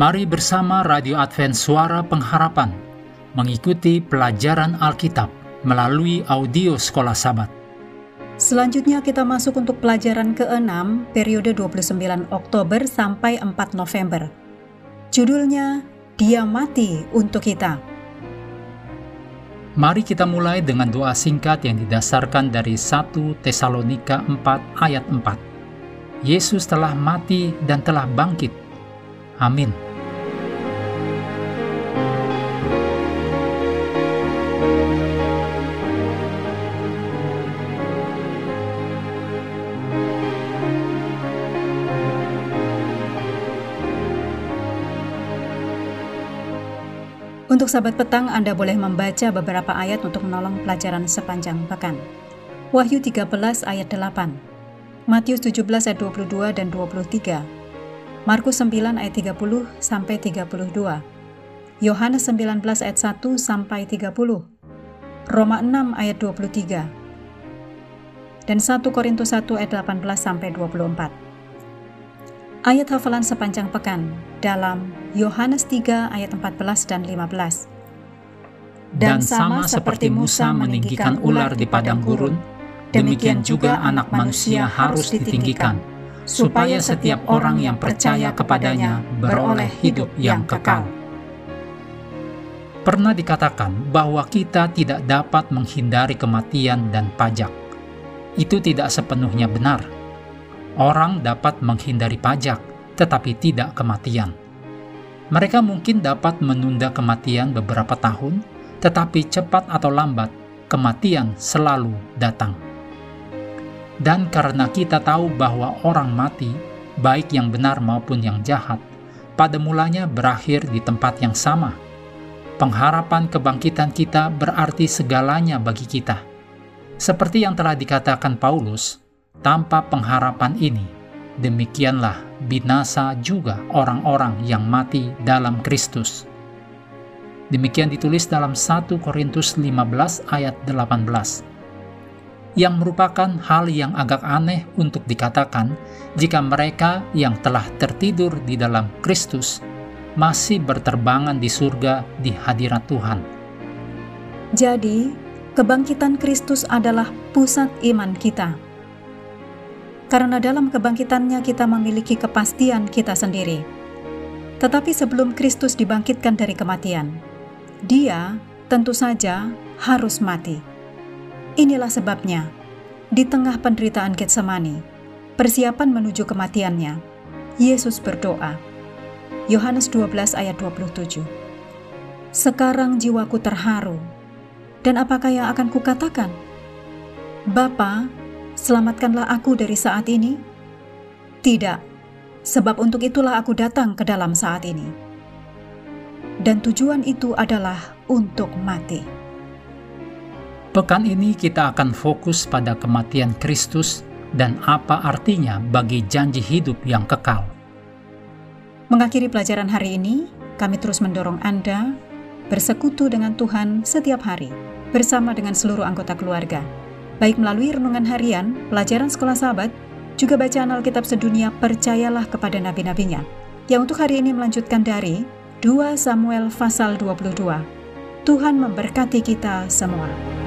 Mari bersama Radio Advent Suara Pengharapan mengikuti pelajaran Alkitab melalui audio Sekolah Sabat. Selanjutnya kita masuk untuk pelajaran ke-6 periode 29 Oktober sampai 4 November. Judulnya Dia Mati Untuk Kita. Mari kita mulai dengan doa singkat yang didasarkan dari 1 Tesalonika 4 ayat 4. Yesus telah mati dan telah bangkit Amin. Untuk sahabat petang, Anda boleh membaca beberapa ayat untuk menolong pelajaran sepanjang pekan. Wahyu 13 ayat 8, Matius 17 ayat 22 dan 23, Markus 9 ayat 30 sampai 32. Yohanes 19 ayat 1 sampai 30. Roma 6 ayat 23. Dan 1 Korintus 1 ayat 18 sampai 24. Ayat hafalan sepanjang pekan dalam Yohanes 3 ayat 14 dan 15. Dan sama seperti Musa meninggikan ular di padang gurun, demikian juga anak manusia harus ditinggikan supaya setiap orang yang percaya kepadanya beroleh hidup yang kekal. Pernah dikatakan bahwa kita tidak dapat menghindari kematian dan pajak. Itu tidak sepenuhnya benar. Orang dapat menghindari pajak, tetapi tidak kematian. Mereka mungkin dapat menunda kematian beberapa tahun, tetapi cepat atau lambat, kematian selalu datang. Dan karena kita tahu bahwa orang mati, baik yang benar maupun yang jahat, pada mulanya berakhir di tempat yang sama. Pengharapan kebangkitan kita berarti segalanya bagi kita. Seperti yang telah dikatakan Paulus, tanpa pengharapan ini, demikianlah binasa juga orang-orang yang mati dalam Kristus. Demikian ditulis dalam 1 Korintus 15 ayat 18 yang merupakan hal yang agak aneh untuk dikatakan jika mereka yang telah tertidur di dalam Kristus masih berterbangan di surga di hadirat Tuhan. Jadi, kebangkitan Kristus adalah pusat iman kita. Karena dalam kebangkitannya kita memiliki kepastian kita sendiri. Tetapi sebelum Kristus dibangkitkan dari kematian, dia tentu saja harus mati Inilah sebabnya, di tengah penderitaan Getsemani, persiapan menuju kematiannya, Yesus berdoa. Yohanes 12 ayat 27. Sekarang jiwaku terharu, dan apakah yang akan kukatakan? Bapa, selamatkanlah aku dari saat ini? Tidak, sebab untuk itulah aku datang ke dalam saat ini. Dan tujuan itu adalah untuk mati. Pekan ini kita akan fokus pada kematian Kristus dan apa artinya bagi janji hidup yang kekal. Mengakhiri pelajaran hari ini, kami terus mendorong Anda bersekutu dengan Tuhan setiap hari bersama dengan seluruh anggota keluarga, baik melalui renungan harian, pelajaran sekolah sahabat, juga bacaan Alkitab sedunia percayalah kepada nabi-nabinya, yang untuk hari ini melanjutkan dari 2 Samuel pasal 22. Tuhan memberkati kita semua.